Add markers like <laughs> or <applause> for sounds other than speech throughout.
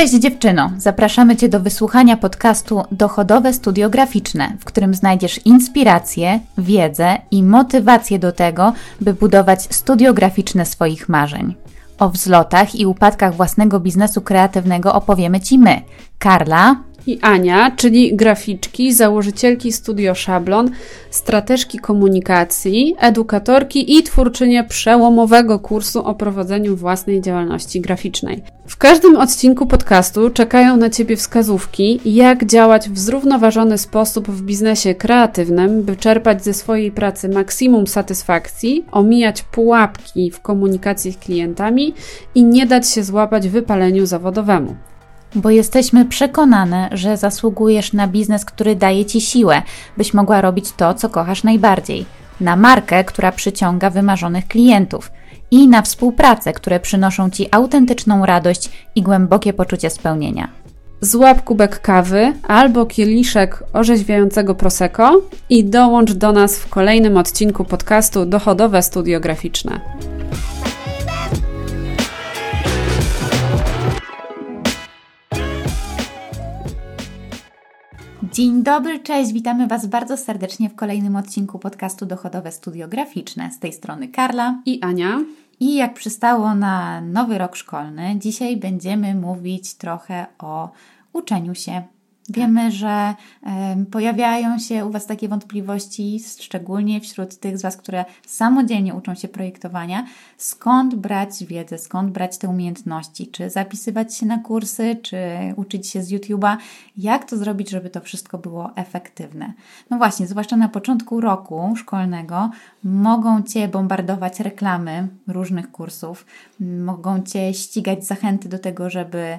Cześć dziewczyno! Zapraszamy Cię do wysłuchania podcastu Dochodowe Studio Graficzne, w którym znajdziesz inspirację, wiedzę i motywację do tego, by budować studio graficzne swoich marzeń. O wzlotach i upadkach własnego biznesu kreatywnego opowiemy Ci my, Karla i Ania, czyli graficzki, założycielki Studio Szablon, strateżki komunikacji, edukatorki i twórczynie przełomowego kursu o prowadzeniu własnej działalności graficznej. W każdym odcinku podcastu czekają na Ciebie wskazówki, jak działać w zrównoważony sposób w biznesie kreatywnym, by czerpać ze swojej pracy maksimum satysfakcji, omijać pułapki w komunikacji z klientami i nie dać się złapać wypaleniu zawodowemu bo jesteśmy przekonane, że zasługujesz na biznes, który daje ci siłę, byś mogła robić to, co kochasz najbardziej, na markę, która przyciąga wymarzonych klientów i na współpracę, które przynoszą ci autentyczną radość i głębokie poczucie spełnienia. Złap kubek kawy albo kieliszek orzeźwiającego prosecco i dołącz do nas w kolejnym odcinku podcastu Dochodowe Studio Graficzne. Dzień dobry, cześć, witamy Was bardzo serdecznie w kolejnym odcinku podcastu Dochodowe Studio Graficzne. Z tej strony Karla i Ania. I jak przystało na nowy rok szkolny, dzisiaj będziemy mówić trochę o uczeniu się Wiemy, że pojawiają się u Was takie wątpliwości, szczególnie wśród tych z Was, które samodzielnie uczą się projektowania, skąd brać wiedzę, skąd brać te umiejętności, czy zapisywać się na kursy, czy uczyć się z YouTube'a, jak to zrobić, żeby to wszystko było efektywne. No właśnie, zwłaszcza na początku roku szkolnego mogą Cię bombardować reklamy różnych kursów, mogą Cię ścigać zachęty do tego, żeby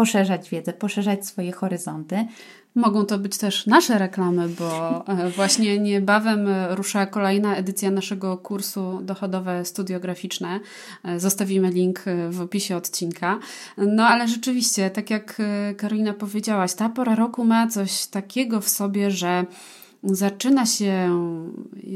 poszerzać wiedzę, poszerzać swoje horyzonty. Mogą to być też nasze reklamy, bo e, właśnie niebawem rusza kolejna edycja naszego kursu Dochodowe Studio Graficzne. E, zostawimy link e, w opisie odcinka. No ale rzeczywiście, tak jak Karolina powiedziałaś, ta pora roku ma coś takiego w sobie, że zaczyna się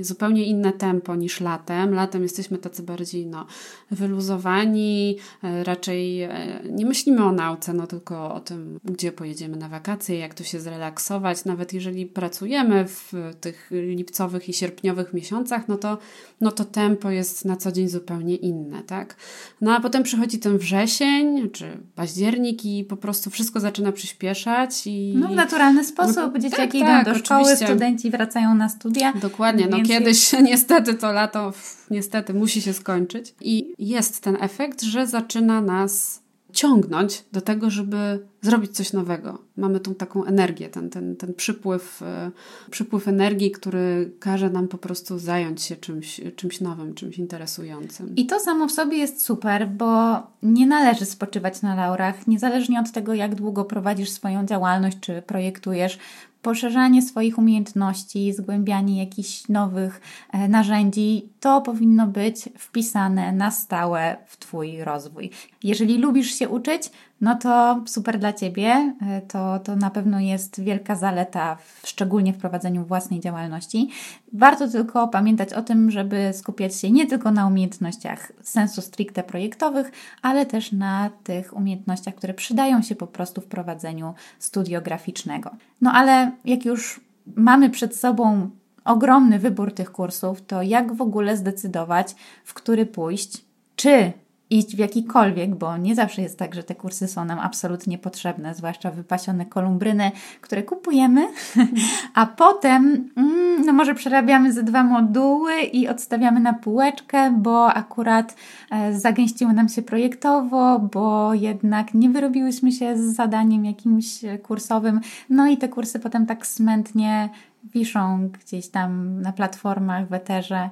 zupełnie inne tempo niż latem. Latem jesteśmy tacy bardziej no, wyluzowani, e, raczej e, nie myślimy o nauce, no tylko o tym, gdzie pojedziemy na wakacje, jak tu się zrelaksować. Nawet jeżeli pracujemy w tych lipcowych i sierpniowych miesiącach, no to, no to tempo jest na co dzień zupełnie inne, tak? No a potem przychodzi ten wrzesień czy październik i po prostu wszystko zaczyna przyspieszać. I... No w naturalny sposób. No, Dzieciaki tak, idą tak, do szkoły, oczywiście. Studenci wracają na studia. Dokładnie. No kiedyś jest... <laughs> niestety to lato niestety musi się skończyć i jest ten efekt, że zaczyna nas ciągnąć do tego, żeby zrobić coś nowego. Mamy tą taką energię, ten, ten, ten przypływ, e, przypływ energii, który każe nam po prostu zająć się czymś, czymś nowym, czymś interesującym. I to samo w sobie jest super, bo nie należy spoczywać na laurach, niezależnie od tego, jak długo prowadzisz swoją działalność, czy projektujesz poszerzanie swoich umiejętności, zgłębianie jakichś nowych e, narzędzi, to powinno być wpisane na stałe w Twój rozwój. Jeżeli lubisz się uczyć, no to super dla Ciebie. E, to, to na pewno jest wielka zaleta, szczególnie w prowadzeniu własnej działalności. Warto tylko pamiętać o tym, żeby skupiać się nie tylko na umiejętnościach sensu stricte projektowych, ale też na tych umiejętnościach, które przydają się po prostu w prowadzeniu studiograficznego. No ale jak już mamy przed sobą ogromny wybór tych kursów, to jak w ogóle zdecydować, w który pójść? Czy iść w jakikolwiek, bo nie zawsze jest tak, że te kursy są nam absolutnie potrzebne, zwłaszcza wypasione kolumbryny, które kupujemy, <laughs> a potem mm, no może przerabiamy ze dwa moduły i odstawiamy na półeczkę, bo akurat e, zagęściło nam się projektowo, bo jednak nie wyrobiłyśmy się z zadaniem jakimś kursowym, no i te kursy potem tak smętnie wiszą gdzieś tam na platformach w eterze,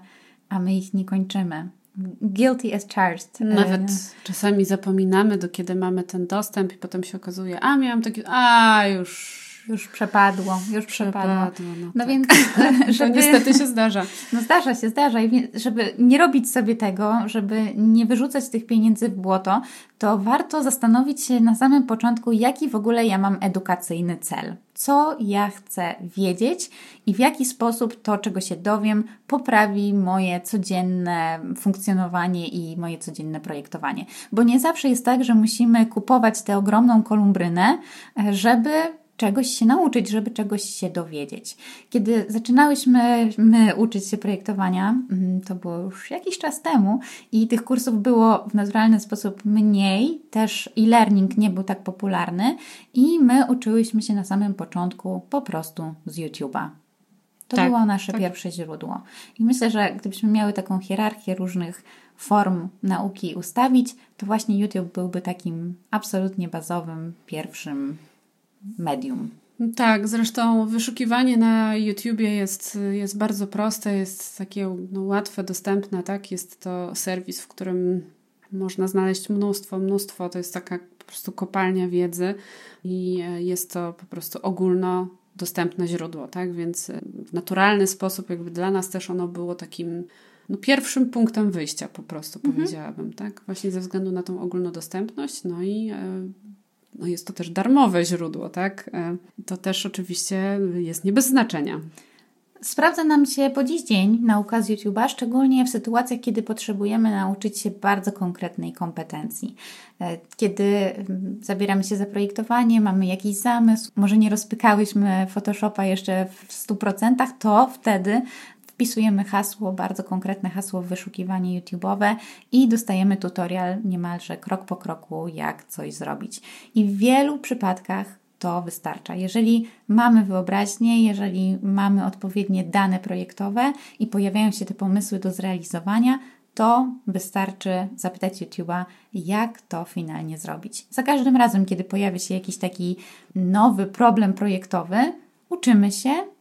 a my ich nie kończymy guilty as charged. Nawet czasami zapominamy, do kiedy mamy ten dostęp i potem się okazuje, a miałam taki, a już już przepadło, już przepadło. Przepadło, no No tak. więc, To <laughs> żeby, niestety się zdarza. no zdarza się, zdarza i żeby nie robić sobie tego, żeby nie wyrzucać tych pieniędzy w błoto, to warto zastanowić się na samym początku, jaki w ogóle ja mam edukacyjny cel. Co ja chcę wiedzieć i w jaki sposób to, czego się dowiem, poprawi moje codzienne funkcjonowanie i moje codzienne projektowanie. Bo nie zawsze jest tak, że musimy kupować tę ogromną kolumbrynę, e, żeby czegoś się nauczyć, żeby czegoś się dowiedzieć. Kiedy zaczynałyśmy my uczyć się projektowania, mm, to było już jakiś czas temu i tych kursów było w naturalny sposób mniej, też e-learning nie był tak popularny i my uczyłyśmy się na samym początku po prostu z YouTube'a. To Tak, było nasze tak. pierwsze źródło. I myślę, że gdybyśmy miały taką hierarchię różnych form nauki ustawić, to właśnie YouTube byłby takim absolutnie bazowym, pierwszym medium. Tak, zresztą wyszukiwanie na YouTubie jest, jest bardzo proste, jest takie no, łatwe, dostępne, tak? Jest to serwis, w którym można znaleźć mnóstwo, mnóstwo, to jest taka po prostu kopalnia wiedzy i e, jest to po prostu ogólno dostępne źródło, tak? Więc e, w naturalny sposób jakby dla nas też ono było takim no, pierwszym punktem wyjścia po prostu, powiedziałabym, tak? Właśnie ze względu na tą ogólnodostępność, no i e, no jest to też darmowe źródło, tak? E, To też oczywiście jest nie bez znaczenia. Sprawdza nam się po dziś dzień nauka z YouTube'a, szczególnie w sytuacjach, kiedy potrzebujemy nauczyć się bardzo konkretnej kompetencji. E, Kiedy mm, zabieramy się za projektowanie, mamy jakiś zamysł, może nie rozpykałyśmy Photoshopa jeszcze w 100%, to wtedy wpisujemy hasło, bardzo konkretne hasło w wyszukiwanie YouTube'owe i dostajemy tutorial niemalże krok po kroku, jak coś zrobić. I w wielu przypadkach to wystarcza. Jeżeli mamy wyobraźnię, jeżeli mamy odpowiednie dane projektowe i pojawiają się te pomysły do zrealizowania, to wystarczy zapytać YouTube'a, jak to finalnie zrobić. Za każdym razem, kiedy pojawia się jakiś taki nowy problem projektowy, uczymy się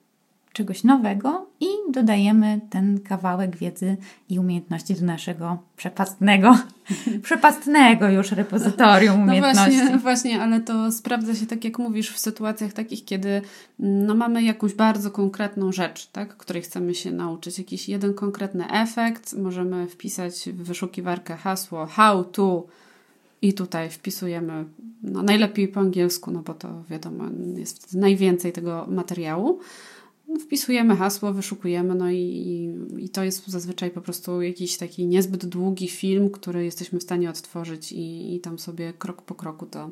czegoś nowego i dodajemy ten kawałek wiedzy i umiejętności do naszego przepastnego, <laughs> przepastnego już repozytorium No umiejętności. właśnie, właśnie, ale to sprawdza się tak, jak mówisz, w sytuacjach takich, kiedy mm, no, mamy jakąś bardzo konkretną rzecz, tak, której chcemy się nauczyć, jakiś jeden konkretny efekt, możemy wpisać w wyszukiwarkę hasło how to i tutaj wpisujemy no, najlepiej po angielsku, no bo to wiadomo, jest najwięcej tego materiału. Wpisujemy hasło, wyszukujemy, no i, i, i to jest zazwyczaj po prostu jakiś taki niezbyt długi film, który jesteśmy w stanie odtworzyć i, i tam sobie krok po kroku to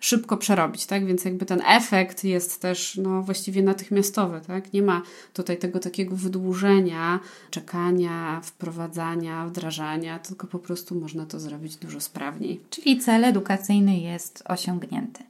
szybko przerobić, tak? Więc jakby ten efekt jest też no, właściwie natychmiastowy, tak? Nie ma tutaj tego takiego wydłużenia, czekania, wprowadzania, wdrażania, tylko po prostu można to zrobić dużo sprawniej. Czyli cel edukacyjny jest osiągnięty.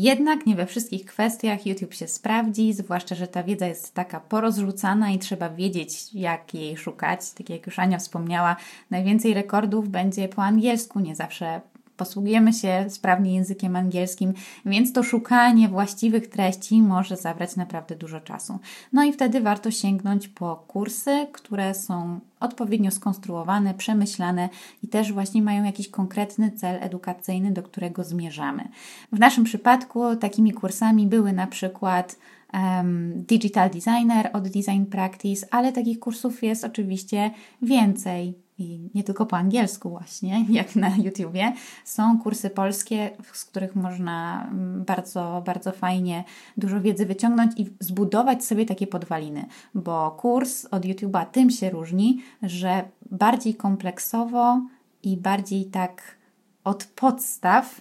Jednak nie we wszystkich kwestiach YouTube się sprawdzi, zwłaszcza, że ta wiedza jest taka porozrzucana i trzeba wiedzieć, jak jej szukać. Tak jak już Ania wspomniała, najwięcej rekordów będzie po angielsku, nie zawsze posługujemy się sprawnie językiem angielskim, więc to szukanie właściwych treści może zabrać naprawdę dużo czasu. No i wtedy warto sięgnąć po kursy, które są odpowiednio skonstruowane, przemyślane i też właśnie mają jakiś konkretny cel edukacyjny, do którego zmierzamy. W naszym przypadku takimi kursami były na przykład Digital Designer od Design Practice, ale takich kursów jest oczywiście więcej i nie tylko po angielsku właśnie, <laughs> jak na YouTubie. Są kursy polskie, z których można mm, bardzo, bardzo fajnie dużo wiedzy wyciągnąć i zbudować sobie takie podwaliny, bo kurs od YouTube'a tym się różni, że bardziej kompleksowo i bardziej tak od podstaw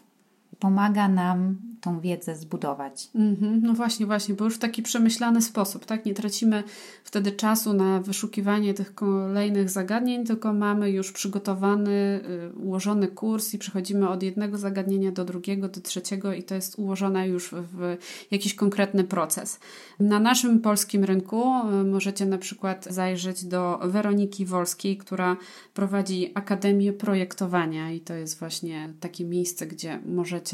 pomaga nam tą wiedzę zbudować. Mhm, no właśnie, właśnie, bo już w taki przemyślany sposób, tak? Nie tracimy wtedy czasu na wyszukiwanie tych kolejnych zagadnień, tylko mamy już przygotowany, y, ułożony kurs i przechodzimy od jednego zagadnienia do drugiego, do trzeciego i to jest ułożone już w jakiś konkretny proces. Na naszym polskim rynku y, możecie na przykład zajrzeć do Weroniki Wolskiej, która prowadzi Akademię Projektowania i to jest właśnie takie miejsce, gdzie możecie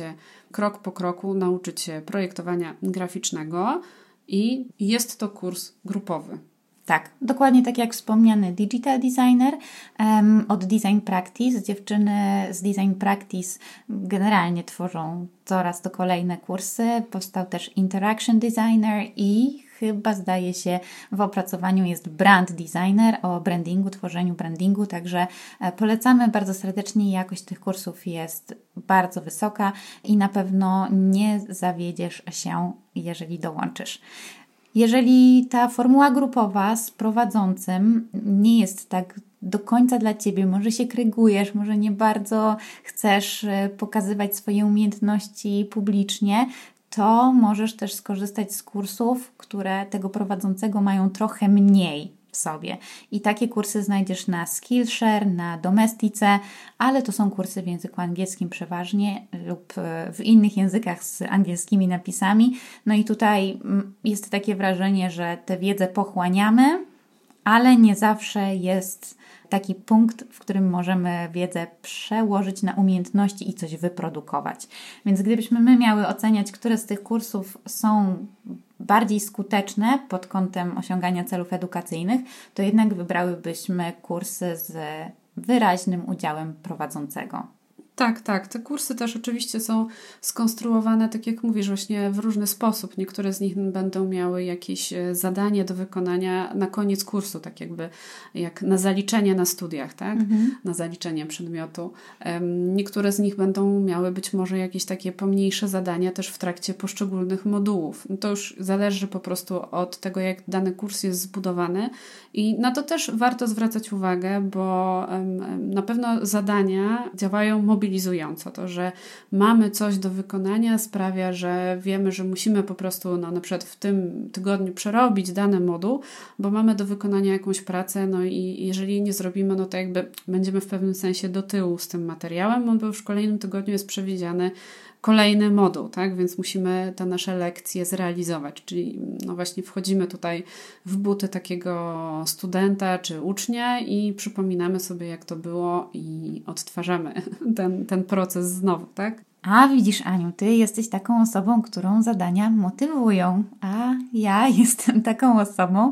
krok po kroku nauczyć się projektowania graficznego i jest to kurs grupowy. Tak, dokładnie tak jak wspomniany digital designer um, od Design Practice. Dziewczyny z Design Practice generalnie tworzą coraz to kolejne kursy. Powstał też Interaction Designer i chyba zdaje się w opracowaniu jest brand designer o brandingu, tworzeniu brandingu, także e, polecamy bardzo serdecznie. Jakość tych kursów jest bardzo wysoka i na pewno nie zawiedziesz się, jeżeli dołączysz. Jeżeli ta formuła grupowa z prowadzącym nie jest tak do końca dla ciebie, może się krygujesz, może nie bardzo chcesz e, pokazywać swoje umiejętności publicznie, to możesz też skorzystać z kursów, które tego prowadzącego mają trochę mniej w sobie. I takie kursy znajdziesz na Skillshare, na Domestice, ale to są kursy w języku angielskim przeważnie lub e, w innych językach z angielskimi napisami. No i tutaj mm, jest takie wrażenie, że tę wiedzę pochłaniamy, ale nie zawsze jest taki punkt, w którym możemy wiedzę przełożyć na umiejętności i coś wyprodukować. Więc gdybyśmy my miały oceniać, które z tych kursów są bardziej skuteczne pod kątem osiągania celów edukacyjnych, to jednak wybrałybyśmy kursy z wyraźnym udziałem prowadzącego. Tak, tak. Te kursy też oczywiście są skonstruowane, tak jak mówisz, właśnie w różny sposób. Niektóre z nich będą miały jakieś e, zadanie do wykonania na koniec kursu, tak jakby jak na zaliczenie na studiach, tak? Mhm. Na zaliczenie przedmiotu. Niektóre z nich będą miały być może jakieś takie pomniejsze zadania też w trakcie poszczególnych modułów. To już zależy po prostu od tego, jak dany kurs jest zbudowany i na to też warto zwracać uwagę, bo na pewno zadania działają mobilnie mobilizująco. To, że mamy coś do wykonania sprawia, że wiemy, że musimy po prostu no, na przykład w tym tygodniu przerobić dany moduł, bo mamy do wykonania jakąś pracę, no i jeżeli nie zrobimy, no to jakby będziemy w pewnym sensie do tyłu z tym materiałem, bo już w kolejnym tygodniu jest przewidziany kolejny moduł, tak? Więc musimy te nasze lekcje zrealizować. Czyli no właśnie wchodzimy tutaj w buty takiego studenta czy ucznia i przypominamy sobie, jak to było i odtwarzamy <laughs> ten, ten proces znowu, tak? A widzisz, Aniu, ty jesteś taką osobą, którą zadania motywują, a ja <laughs> jestem taką osobą,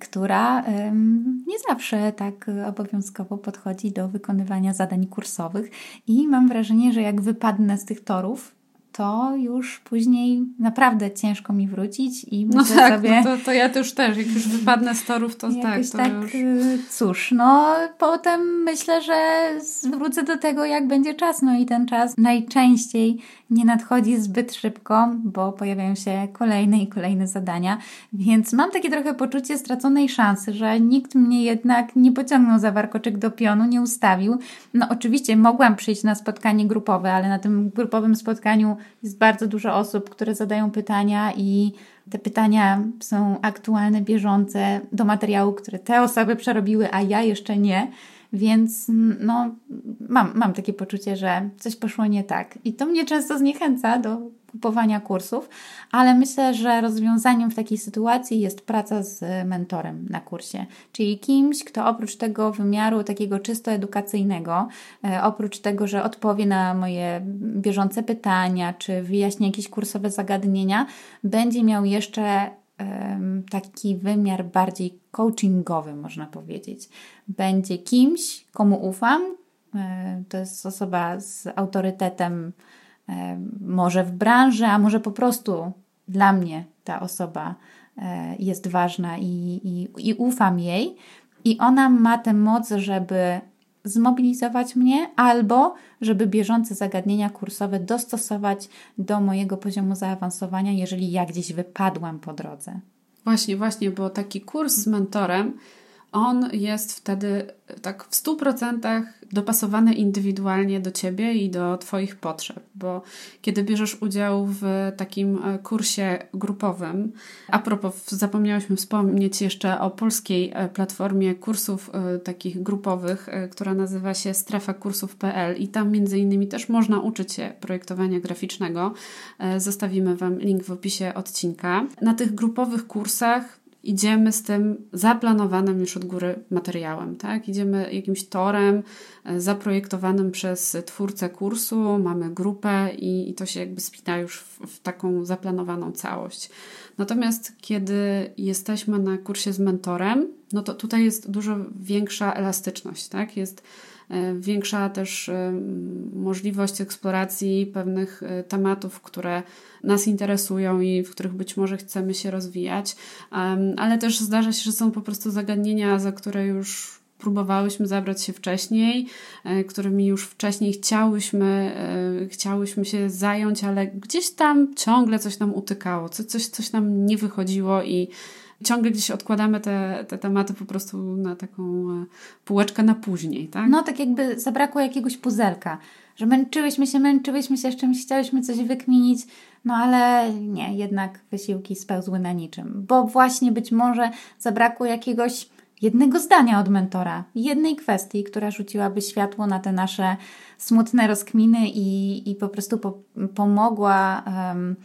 która ym, nie zawsze tak obowiązkowo podchodzi do wykonywania zadań kursowych i mam wrażenie, że jak wypadnę z tych torów, to już później naprawdę ciężko mi wrócić i no myślę tak, sobie... No to, to ja też też, jak już wypadnę z torów, to tak, to tak, już... Y, cóż, no potem myślę, że wrócę do tego, jak będzie czas, no i ten czas najczęściej nie nadchodzi zbyt szybko, bo pojawiają się kolejne i kolejne zadania, więc mam takie trochę poczucie straconej szansy, że nikt mnie jednak nie pociągnął za warkoczek do pionu, nie ustawił. No oczywiście mogłam przyjść na spotkanie grupowe, ale na tym grupowym spotkaniu jest bardzo dużo osób, które zadają pytania i te pytania są aktualne, bieżące do materiału, który te osoby przerobiły, a ja jeszcze nie. Więc no, mam, mam takie poczucie, że coś poszło nie tak. I to mnie często zniechęca do kupowania kursów, ale myślę, że rozwiązaniem w takiej sytuacji jest praca z mentorem na kursie, czyli kimś, kto oprócz tego wymiaru takiego czysto edukacyjnego, e, oprócz tego, że odpowie na moje bieżące pytania, czy wyjaśni jakieś kursowe zagadnienia, będzie miał jeszcze taki wymiar bardziej coachingowy, można powiedzieć. Będzie kimś, komu ufam. E, to jest osoba z autorytetem, może w branży, a może po prostu dla mnie ta osoba e, jest ważna i, i, i ufam jej. I ona ma tę moc, żeby zmobilizować mnie, albo żeby bieżące zagadnienia kursowe dostosować do mojego poziomu zaawansowania, jeżeli ja gdzieś wypadłam po drodze. Właśnie, właśnie, bo taki kurs z mentorem on jest wtedy tak w 100% dopasowany indywidualnie do ciebie i do Twoich potrzeb, bo kiedy bierzesz udział w takim e, kursie grupowym, a propos, zapomniałyśmy wspomnieć jeszcze o polskiej e, platformie kursów e, takich grupowych, która nazywa się strefakursów.pl i tam między innymi też można uczyć się projektowania graficznego. Zostawimy Wam link w opisie odcinka. Na tych grupowych kursach idziemy z tym zaplanowanym już od góry materiałem, tak? Idziemy jakimś torem e, zaprojektowanym przez twórcę kursu, mamy grupę i, i to się jakby spina już w, w taką zaplanowaną całość. Natomiast kiedy jesteśmy na kursie z mentorem, no to tutaj jest dużo większa elastyczność, tak? Jest większa też e, możliwość eksploracji pewnych e, tematów, które nas interesują i w których być może chcemy się rozwijać, ale też zdarza się, że są po prostu zagadnienia, za które już próbowałyśmy zabrać się wcześniej, którymi już wcześniej chciałyśmy, chciałyśmy się zająć, ale gdzieś tam ciągle coś nam utykało, coś, coś nam nie wychodziło i ciągle gdzieś odkładamy te, te tematy po prostu na taką e, półeczkę na później, tak? No tak jakby zabrakło jakiegoś puzelka, że męczyłyśmy się, męczyłyśmy się z czymś, chciałyśmy coś wykminić, no ale nie, jednak wysiłki spełzły na niczym, bo właśnie być może zabrakło jakiegoś jednego zdania od mentora, jednej kwestii, która rzuciłaby światło na te nasze smutne rozkminy i, i po prostu po, pomogła um,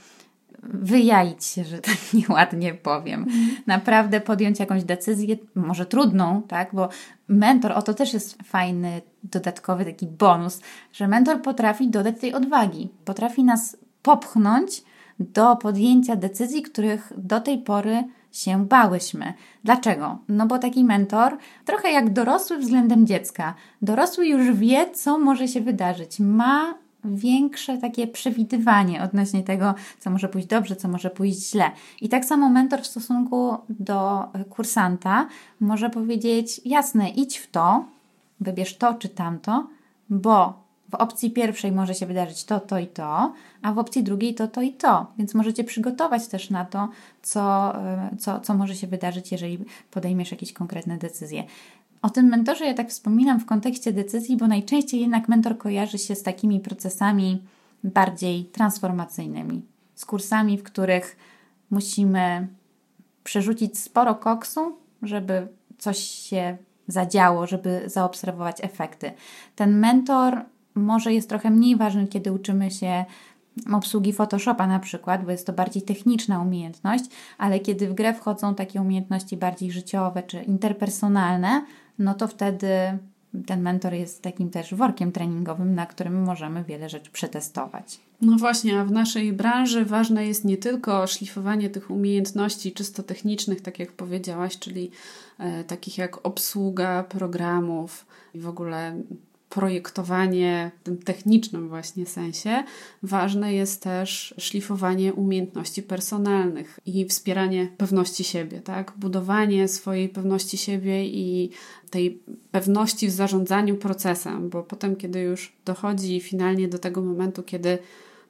wyjaić się, że tak <laughs> nieładnie powiem. Mhm. Naprawdę podjąć jakąś decyzję, może trudną, tak? Bo mentor, o to też jest fajny, dodatkowy taki bonus, że mentor potrafi dodać tej odwagi, potrafi nas popchnąć do podjęcia decyzji, których do tej pory się bałyśmy. Dlaczego? No bo taki mentor, trochę jak dorosły względem dziecka, dorosły już wie, co może się wydarzyć. Ma większe takie przewidywanie odnośnie tego, co może pójść dobrze, co może pójść źle. I tak samo mentor w stosunku do kursanta może powiedzieć: jasne, idź w to, wybierz to czy tamto, bo w opcji pierwszej może się wydarzyć to, to i to, a w opcji drugiej to, to i to. Więc możecie przygotować też na to, co, e, co, co może się wydarzyć, jeżeli podejmiesz jakieś konkretne decyzje. O tym mentorze ja tak wspominam w kontekście decyzji, bo najczęściej jednak mentor kojarzy się z takimi procesami bardziej transformacyjnymi, z kursami, w których musimy przerzucić sporo koksu, żeby coś się zadziało, żeby zaobserwować efekty. Ten mentor może jest trochę mniej ważny, kiedy uczymy się obsługi Photoshopa na przykład, bo jest to bardziej techniczna umiejętność, ale kiedy w grę wchodzą takie umiejętności bardziej życiowe czy interpersonalne, no to wtedy ten mentor jest takim też workiem treningowym, na którym możemy wiele rzeczy przetestować. No właśnie, a w naszej branży ważne jest nie tylko szlifowanie tych umiejętności czysto technicznych, tak jak powiedziałaś, czyli e, takich jak obsługa programów i w ogóle projektowanie w tym technicznym właśnie sensie, ważne jest też szlifowanie umiejętności personalnych i wspieranie pewności siebie, tak? Budowanie swojej pewności siebie i tej pewności w zarządzaniu procesem, bo potem, kiedy już dochodzi finalnie do tego momentu, kiedy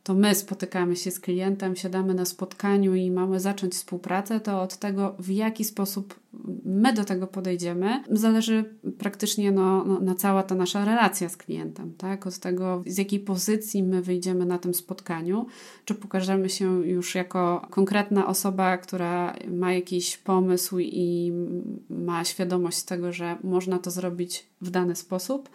to my spotykamy się z klientem, siadamy na spotkaniu i mamy zacząć współpracę, to od tego, w jaki sposób my do tego podejdziemy, zależy praktycznie no, no, na cała ta nasza relacja z klientem, tak? Od tego, z jakiej pozycji my wyjdziemy na tym spotkaniu, czy pokażemy się już jako konkretna osoba, która ma jakiś pomysł i ma świadomość tego, że można to zrobić w dany sposób,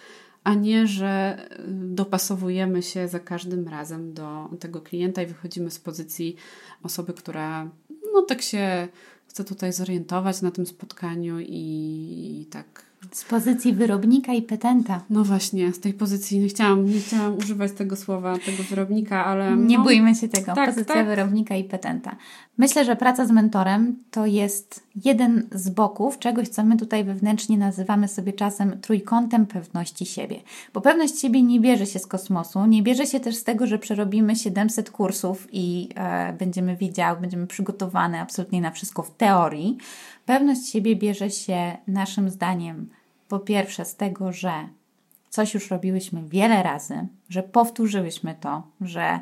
a nie, że y, dopasowujemy się za każdym razem do tego klienta i wychodzimy z pozycji osoby, która no tak się chce tutaj zorientować na tym spotkaniu i, i tak z pozycji wyrobnika i petenta. No właśnie, z tej pozycji nie chciałam, nie chciałam używać tego słowa, tego wyrobnika, ale. Nie no, bójmy się tego. Tak, Pozycja tak. wyrobnika i petenta. Myślę, że praca z mentorem to jest jeden z boków czegoś, co my tutaj wewnętrznie nazywamy sobie czasem trójkątem pewności siebie. Bo pewność siebie nie bierze się z kosmosu, nie bierze się też z tego, że przerobimy 700 kursów i e, będziemy wiedziały, będziemy przygotowane absolutnie na wszystko w teorii Pewność siebie bierze się naszym zdaniem po pierwsze z tego, że coś już robiłyśmy wiele razy, że powtórzyłyśmy to, że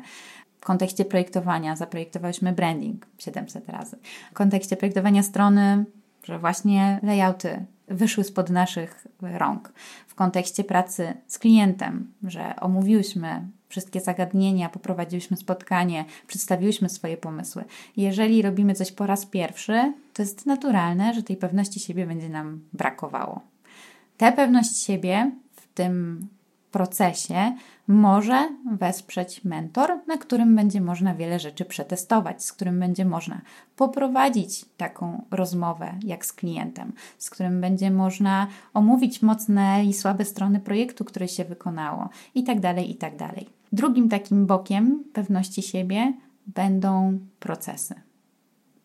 w kontekście projektowania zaprojektowałyśmy branding 700 razy. W kontekście projektowania strony, że właśnie layouty wyszły spod naszych rąk. W kontekście pracy z klientem, że omówiłyśmy wszystkie zagadnienia, poprowadziłyśmy spotkanie, przedstawiłyśmy swoje pomysły. Jeżeli robimy coś po raz pierwszy, to jest naturalne, że tej pewności siebie będzie nam brakowało. Tę pewność siebie w tym procesie może wesprzeć mentor, na którym będzie można wiele rzeczy przetestować, z którym będzie można poprowadzić taką rozmowę jak z klientem, z którym będzie można omówić mocne i słabe strony projektu, który się wykonało itd. Tak itd. Tak Drugim takim bokiem pewności siebie będą procesy.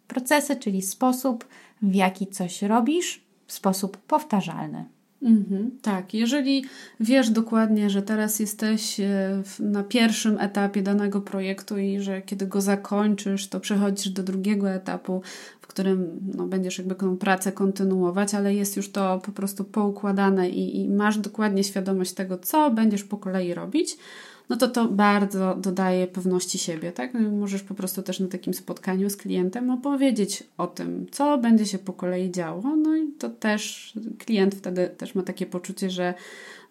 Procesy, czyli sposób, w jaki coś robisz, sposób powtarzalny. Mhm, tak, jeżeli wiesz dokładnie, że teraz jesteś e, na pierwszym etapie danego projektu i że kiedy go zakończysz, to przechodzisz do drugiego etapu, w którym no, będziesz jakby tą pracę kontynuować, ale jest już to po prostu poukładane i, i masz dokładnie świadomość tego, co będziesz po kolei robić, no to to bardzo dodaje pewności siebie, tak? No możesz po prostu też na takim spotkaniu z klientem opowiedzieć o tym, co będzie się po kolei działo, no i to też klient wtedy też ma takie poczucie, że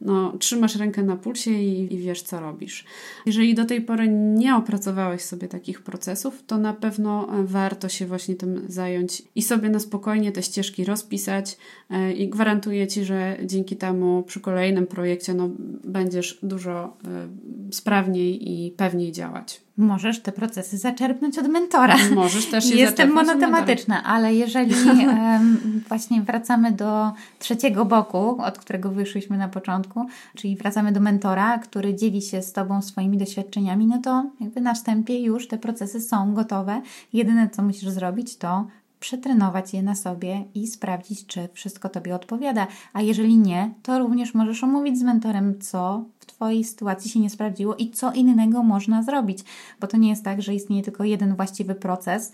no, trzymasz rękę na pulsie i, i wiesz, co robisz. Jeżeli do tej pory nie opracowałeś sobie takich procesów, to na pewno warto się właśnie tym zająć i sobie na spokojnie te ścieżki rozpisać e, i gwarantuję Ci, że dzięki temu przy kolejnym projekcie no, będziesz dużo e, sprawniej i pewniej działać. Możesz te procesy zaczerpnąć od mentora. Możesz też je Jestem monotematyczna, ale jeżeli <laughs> um, właśnie wracamy do trzeciego boku, od którego wyszliśmy na początku, czyli wracamy do mentora, który dzieli się z Tobą swoimi doświadczeniami, no to jakby na wstępie już te procesy są gotowe. Jedyne, co musisz zrobić, to przetrenować je na sobie i sprawdzić, czy wszystko Tobie odpowiada. A jeżeli nie, to również możesz omówić z mentorem, co w Twojej sytuacji się nie sprawdziło i co innego można zrobić, bo to nie jest tak, że istnieje tylko jeden właściwy proces,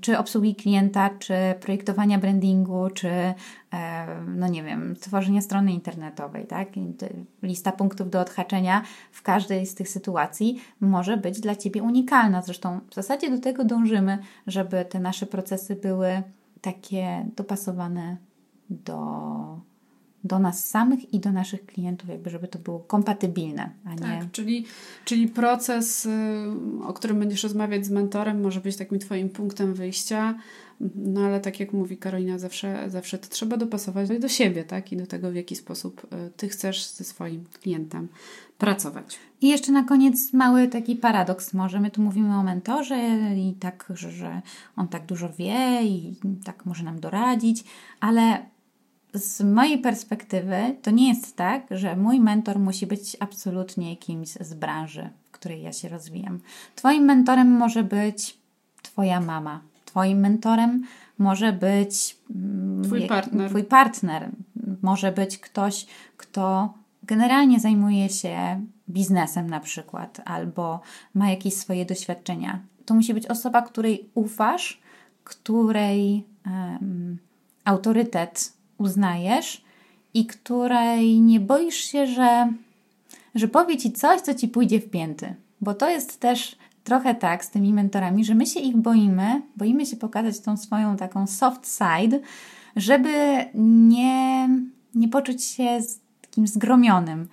czy obsługi klienta, czy projektowania brandingu, czy no nie wiem, tworzenia strony internetowej, tak? Lista punktów do odhaczenia w każdej z tych sytuacji może być dla Ciebie unikalna. Zresztą w zasadzie do tego dążymy, żeby te nasze procesy były takie dopasowane do do nas samych i do naszych klientów, jakby żeby to było kompatybilne, a nie... Tak, czyli, czyli proces, y, o którym będziesz rozmawiać z mentorem, może być takim Twoim punktem wyjścia, no ale tak jak mówi Karolina, zawsze, zawsze to trzeba dopasować do siebie, tak? I do tego, w jaki sposób y, Ty chcesz ze swoim klientem pracować. I jeszcze na koniec mały taki paradoks może. My tu mówimy o mentorze i tak, że, że on tak dużo wie i tak może nam doradzić, ale z mojej perspektywy to nie jest tak, że mój mentor musi być absolutnie kimś z branży, w której ja się rozwijam. Twoim mentorem może być Twoja mama. Twoim mentorem może być mm, Twój partner. Twój partner. Może być ktoś, kto generalnie zajmuje się biznesem na przykład, albo ma jakieś swoje doświadczenia. To musi być osoba, której ufasz, której um, autorytet uznajesz i której nie boisz się, że, że powie ci coś, co ci pójdzie w pięty. Bo to jest też trochę tak z tymi mentorami, że my się ich boimy, boimy się pokazać tą swoją taką soft side, żeby nie, nie poczuć się takim zgromionym.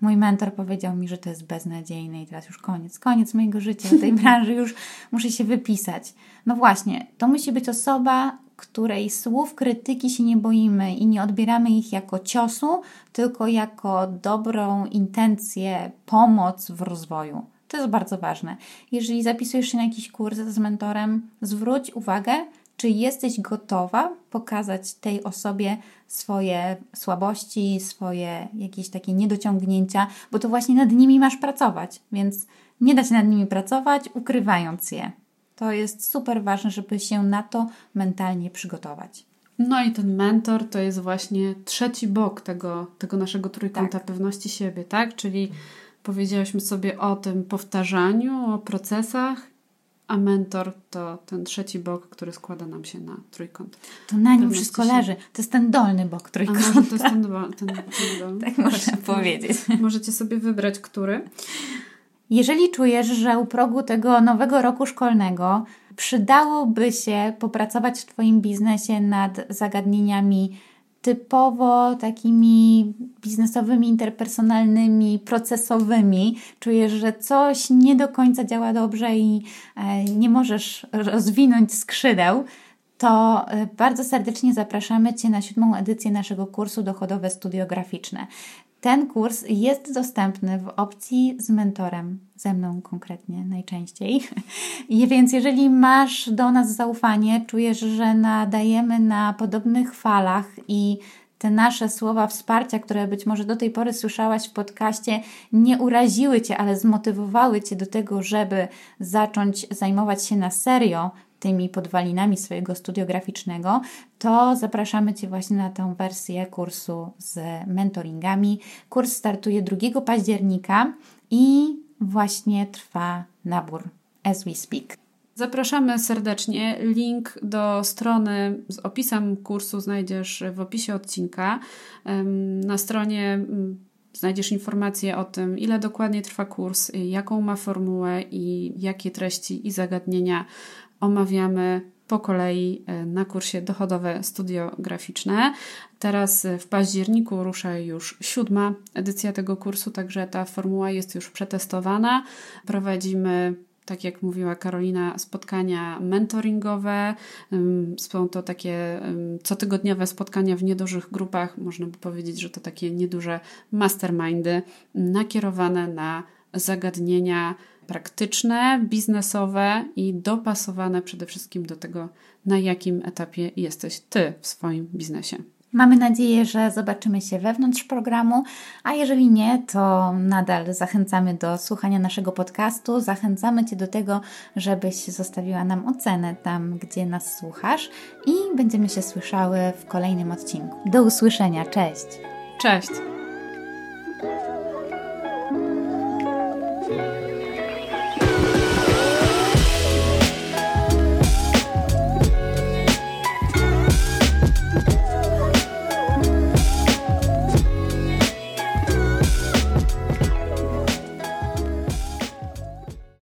Mój mentor powiedział mi, że to jest beznadziejne i teraz już koniec, koniec mojego życia w tej <laughs> branży, już muszę się wypisać. No właśnie, to musi być osoba, której słów krytyki się nie boimy i nie odbieramy ich jako ciosu, tylko jako dobrą intencję, pomoc w rozwoju. To jest bardzo ważne. Jeżeli zapisujesz się na jakiś kurs z mentorem, zwróć uwagę, czy jesteś gotowa pokazać tej osobie swoje słabości, swoje jakieś takie niedociągnięcia, bo to właśnie nad nimi masz pracować, więc nie da się nad nimi pracować, ukrywając je. To jest super ważne, żeby się na to mentalnie przygotować. No i ten mentor to jest właśnie trzeci bok tego, tego naszego trójkąta tak. pewności siebie, tak? Czyli powiedziałyśmy sobie o tym powtarzaniu, o procesach, a mentor to ten trzeci bok, który składa nam się na trójkąt. To na nim wszystko leży. To jest ten dolny bok trójkąta. A może to jest ten, ten, ten dolny? <laughs> Tak można powiedzieć. Możecie sobie wybrać, który. Jeżeli czujesz, że u progu tego nowego roku szkolnego przydałoby się popracować w Twoim biznesie nad zagadnieniami typowo takimi biznesowymi, interpersonalnymi, procesowymi, czujesz, że coś nie do końca działa dobrze i e, nie możesz rozwinąć skrzydeł, to e, bardzo serdecznie zapraszamy Cię na siódmą edycję naszego kursu Dochodowe Studio Graficzne. Ten kurs jest dostępny w opcji z mentorem, ze mną konkretnie najczęściej. I więc jeżeli masz do nas zaufanie, czujesz, że nadajemy na podobnych falach i te nasze słowa wsparcia, które być może do tej pory słyszałaś w podcaście, nie uraziły Cię, ale zmotywowały Cię do tego, żeby zacząć zajmować się na serio tymi podwalinami swojego studiograficznego, to zapraszamy Cię właśnie na tę wersję kursu z mentoringami. Kurs startuje 2 października i właśnie trwa nabór as we speak. Zapraszamy serdecznie. Link do strony z opisem kursu znajdziesz w opisie odcinka. Na stronie mm, znajdziesz informacje o tym, ile dokładnie trwa kurs, jaką ma formułę i jakie treści i zagadnienia omawiamy po kolei e, na kursie Dochodowe Studio Graficzne. Teraz e, w październiku rusza już siódma edycja tego kursu, także ta formuła jest już przetestowana. Prowadzimy tak jak mówiła Karolina, spotkania mentoringowe. Są to takie cotygodniowe spotkania w niedużych grupach. Można by powiedzieć, że to takie nieduże mastermindy nakierowane na zagadnienia praktyczne, biznesowe i dopasowane przede wszystkim do tego, na jakim etapie jesteś ty w swoim biznesie. Mamy nadzieję, że zobaczymy się wewnątrz programu, a jeżeli nie, to nadal zachęcamy do słuchania naszego podcastu. Zachęcamy Cię do tego, żebyś zostawiła nam ocenę tam, gdzie nas słuchasz i będziemy się słyszały w kolejnym odcinku. Do usłyszenia, cześć! Cześć!